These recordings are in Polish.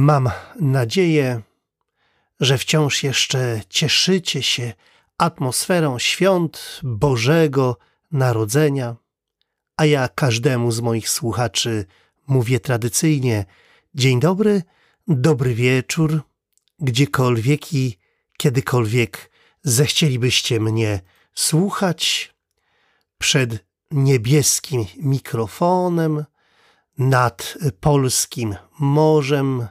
Mam nadzieję, że wciąż jeszcze cieszycie się atmosferą świąt Bożego Narodzenia, a ja każdemu z moich słuchaczy mówię tradycyjnie dzień dobry, dobry wieczór, gdziekolwiek i kiedykolwiek zechcielibyście mnie słuchać przed niebieskim mikrofonem nad polskim morzem.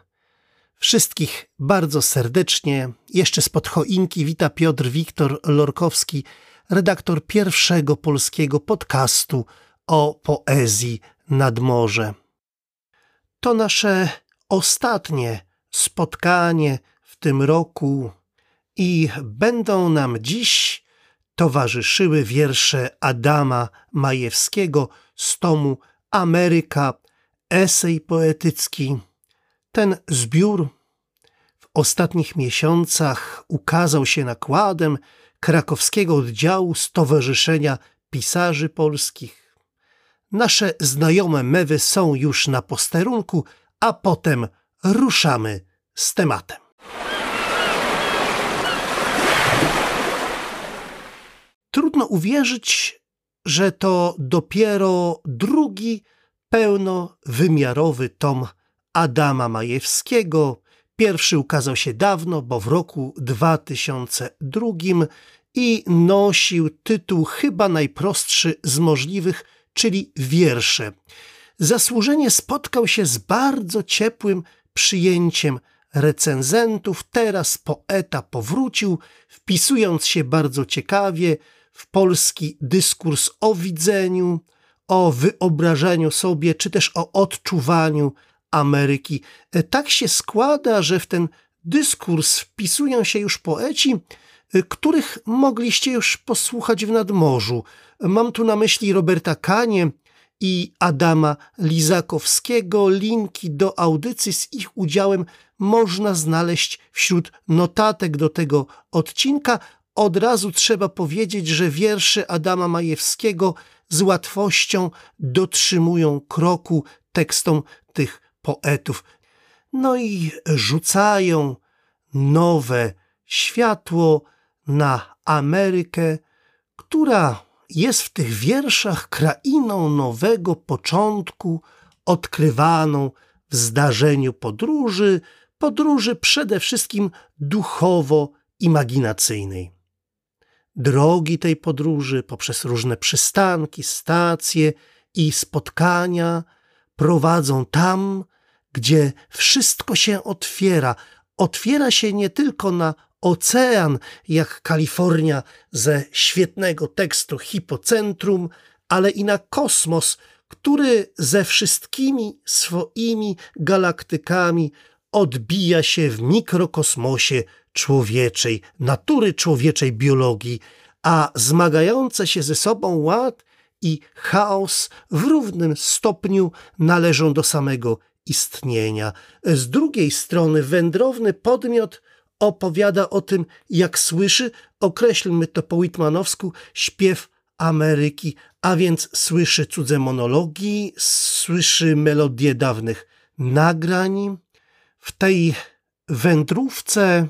Wszystkich bardzo serdecznie, jeszcze spod choinki wita Piotr Wiktor Lorkowski, redaktor pierwszego polskiego podcastu o poezji nad morze. To nasze ostatnie spotkanie w tym roku i będą nam dziś towarzyszyły wiersze Adama Majewskiego z tomu Ameryka, esej poetycki. Ten zbiór w ostatnich miesiącach ukazał się nakładem krakowskiego oddziału Stowarzyszenia Pisarzy Polskich. Nasze znajome mewy są już na posterunku, a potem ruszamy z tematem. Trudno uwierzyć, że to dopiero drugi pełnowymiarowy tom Adama Majewskiego. Pierwszy ukazał się dawno, bo w roku 2002 i nosił tytuł chyba najprostszy z możliwych, czyli wiersze. Zasłużenie spotkał się z bardzo ciepłym przyjęciem recenzentów. Teraz poeta powrócił, wpisując się bardzo ciekawie w polski dyskurs o widzeniu, o wyobrażeniu sobie, czy też o odczuwaniu Ameryki. E, tak się składa, że w ten dyskurs wpisują się już poeci, e, których mogliście już posłuchać w nadmorzu. Mam tu na myśli Roberta Kanie i Adama Lizakowskiego. Linki do audycji z ich udziałem można znaleźć wśród notatek do tego odcinka. Od razu trzeba powiedzieć, że wiersze Adama Majewskiego z łatwością dotrzymują kroku tekstom tych poetów. No i rzucają nowe światło na Amerykę, która jest w tych wierszach krainą nowego początku, odkrywaną w zdarzeniu podróży, podróży przede wszystkim duchowo-imaginacyjnej drogi tej podróży poprzez różne przystanki, stacje i spotkania prowadzą tam, gdzie wszystko się otwiera. Otwiera się nie tylko na ocean, jak Kalifornia ze świetnego tekstu Hipocentrum, ale i na kosmos, który ze wszystkimi swoimi galaktykami odbija się w mikrokosmosie człowieczej, natury człowieczej biologii, a zmagające się ze sobą ład i chaos w równym stopniu należą do samego istnienia. Z drugiej strony wędrowny podmiot opowiada o tym, jak słyszy, określmy to po Whitmanowsku, śpiew Ameryki, a więc słyszy cudze monologi, słyszy melodie dawnych nagrań. W tej wędrówce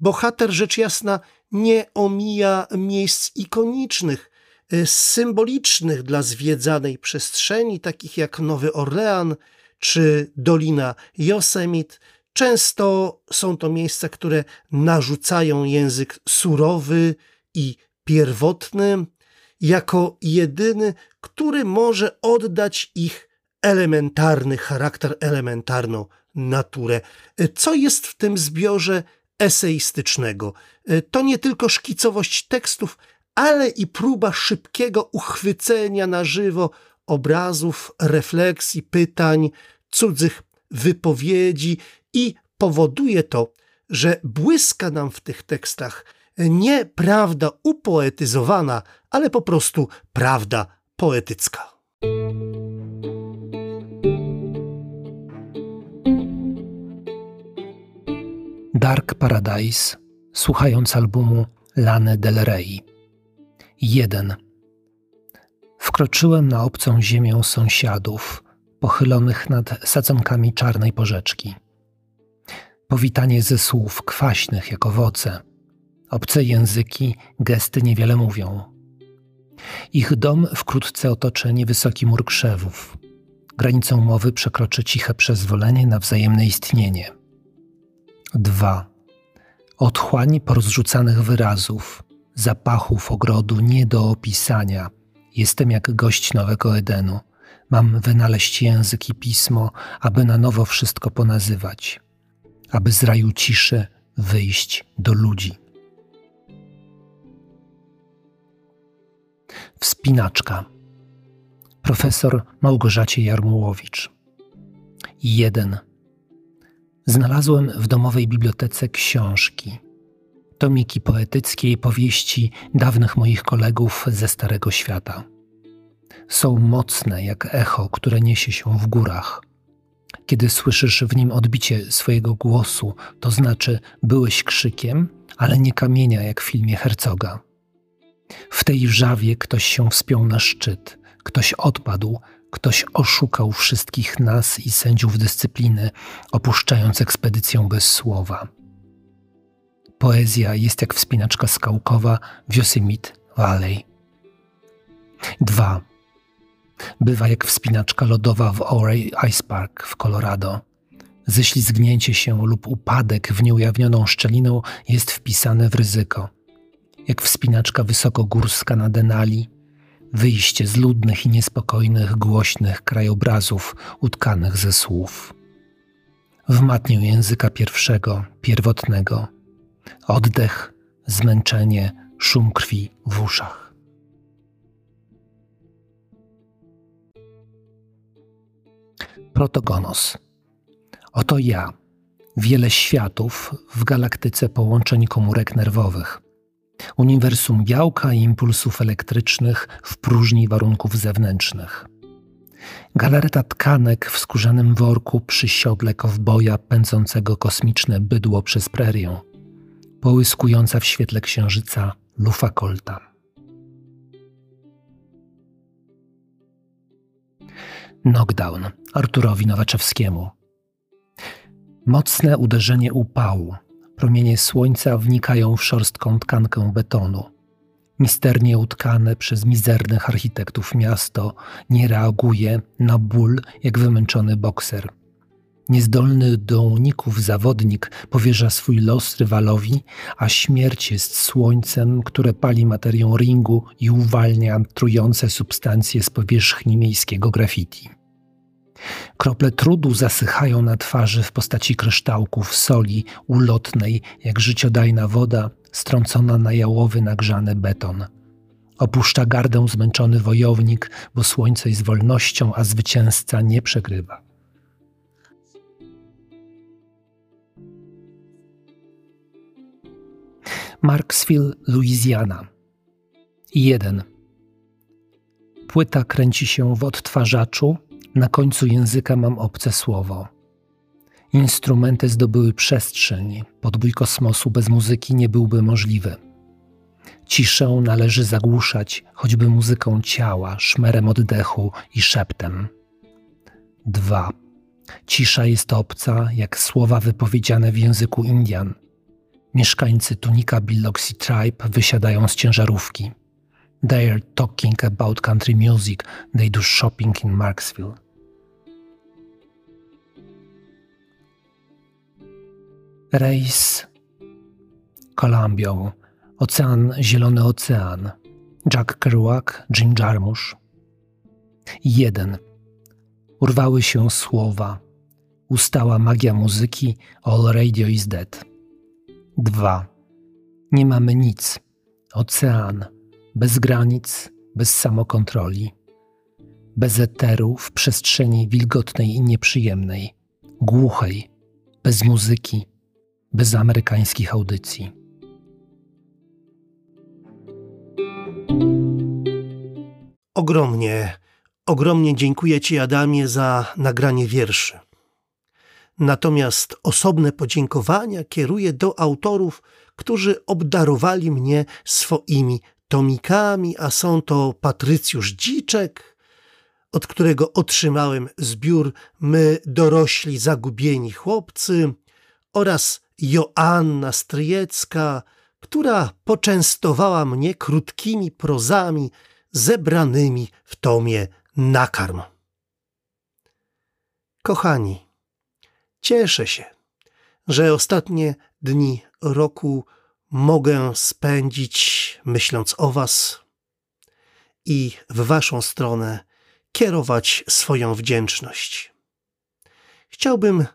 bohater rzecz jasna nie omija miejsc ikonicznych, y, symbolicznych dla zwiedzanej przestrzeni, takich jak Nowy Orlean czy Dolina Yosemite. Często są to miejsca, które narzucają język surowy i pierwotny, jako jedyny, który może oddać ich elementarny charakter, elementarną naturę. Co jest w tym zbiorze eseistycznego. To nie tylko szkicowość tekstów, ale i próba szybkiego uchwycenia na żywo obrazów, refleksji, pytań, cudzych wypowiedzi i powoduje to, że błyska nam w tych tekstach nie prawda upoetyzowana, ale po prostu prawda poetycka. Dark Paradise, słuchając albumu Lany Del Rey. 1. Wkroczyłem na obcą ziemię sąsiadów, pochylonych nad sadzonkami czarnej porzeczki. powitanie ze słów kwaśnych jak owoce. Obce języki, gesty niewiele mówią. Ich dom wkrótce otoczy niewysoki mur krzewów. Granicą mowy przekroczy ciche przyzwolenie na wzajemne istnienie. 2. Otchłań porozrzucanych wyrazów, zapachów ogrodu nie do opisania. Jestem jak gość nowego Edenu. Mam wynaleźć język i pismo, aby na nowo wszystko ponazywać, aby z raju ciszy wyjść do ludzi. Wspinaczka. Profesor Małgorzacie Jarmułowicz. 1. Znalazłem w domowej bibliotece książki, tomiki poetyckie i powieści dawnych moich kolegów ze Starego Świata. Są mocne jak echo, które niesie się w górach. Kiedy słyszysz w nim odbicie swojego głosu, to znaczy byłeś krzykiem, ale nie kamienia jak w filmie Herzoga. W tej wrzawie ktoś się wspiął na szczyt, ktoś odpadł, ktoś oszukał wszystkich nas i sędziów dyscypliny, opuszczając ekspedycję bez słowa. Poezja jest jak wspinaczka skałkowa w Yosemite Valley. 2. Bywa jak wspinaczka lodowa w Ouray Ice Park w Colorado. Ześlizgnięcie się lub upadek w nieujawnioną szczeliną jest wpisane w ryzyko. Jak wspinaczka wysokogórska na Denali, wyjście z ludnych i niespokojnych, głośnych krajobrazów utkanych ze słów. W matniu języka pierwszego, pierwotnego, oddech, zmęczenie, szum krwi w uszach. Protogonos. Oto ja, wiele światów w galaktyce połączeń komórek nerwowych – uniwersum białka i impulsów elektrycznych w próżni warunków zewnętrznych. Galareta tkanek w skórzanym worku przy siodle kowboja pędzącego kosmiczne bydło przez prerię, połyskująca w świetle księżyca lufa kolta. Knockdown Arturowi Nowaczewskiemu. Mocne uderzenie upału, Promienie słońca wnikają w szorstką tkankę betonu. Misternie utkane przez mizernych architektów miasto nie reaguje na ból jak wymęczony bokser. Niezdolny do uników zawodnik powierza swój los rywalowi, a śmierć jest słońcem, które pali materię ringu i uwalnia trujące substancje z powierzchni miejskiego graffiti. Krople trudu zasychają na twarzy w postaci kryształków soli ulotnej, jak życiodajna woda strącona na jałowy nagrzany beton. Opuszcza gardę zmęczony wojownik, bo słońce jest wolnością, a zwycięzca nie przegrywa. Marksville, Louisiana. 1. Płyta kręci się w odtwarzaczu, na końcu języka mam obce słowo. Instrumenty zdobyły przestrzeń, podbój kosmosu bez muzyki nie byłby możliwy. Ciszę należy zagłuszać choćby muzyką ciała, szmerem oddechu i szeptem. 2. Cisza jest obca, jak słowa wypowiedziane w języku Indian. Mieszkańcy Tunika Biloxi Tribe wysiadają z ciężarówki. They are talking about country music, they do shopping in Marksville. Rejs Kolumbią, Ocean Zielony Ocean, Jack Kerouac, Jim Jarmusch. Jeden. Urwały się słowa. Ustała magia muzyki, all radio is dead. Dwa. Nie mamy nic. Ocean. Bez granic, bez samokontroli. Bez eteru w przestrzeni wilgotnej i nieprzyjemnej. Głuchej. Bez muzyki bez amerykańskich audycji. Ogromnie, ogromnie dziękuję Ci, Adamie, za nagranie wierszy. Natomiast osobne podziękowania kieruję do autorów, którzy obdarowali mnie swoimi tomikami, a są to Patrycjusz Dziczek, od którego otrzymałem zbiór My dorośli zagubieni chłopcy, oraz Joanna Stryjecka, która poczęstowała mnie krótkimi prozami zebranymi w tomie Nakarm. Kochani, cieszę się, że ostatnie dni roku mogę spędzić myśląc o Was i w Waszą stronę kierować swoją wdzięczność. Chciałbym,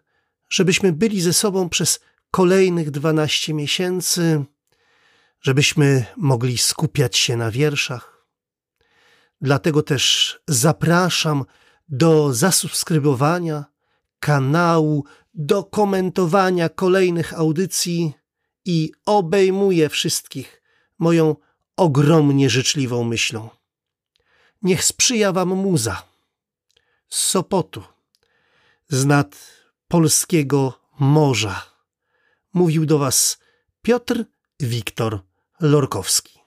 żebyśmy byli ze sobą przez kolejnych dwanaście miesięcy, żebyśmy mogli skupiać się na wierszach. Dlatego też zapraszam do zasubskrybowania kanału, do komentowania kolejnych audycji i obejmuję wszystkich moją ogromnie życzliwą myślą. Niech sprzyja Wam muza z Sopotu, z nad polskiego morza. Mówił do Was Piotr Wiktor Lorkowski.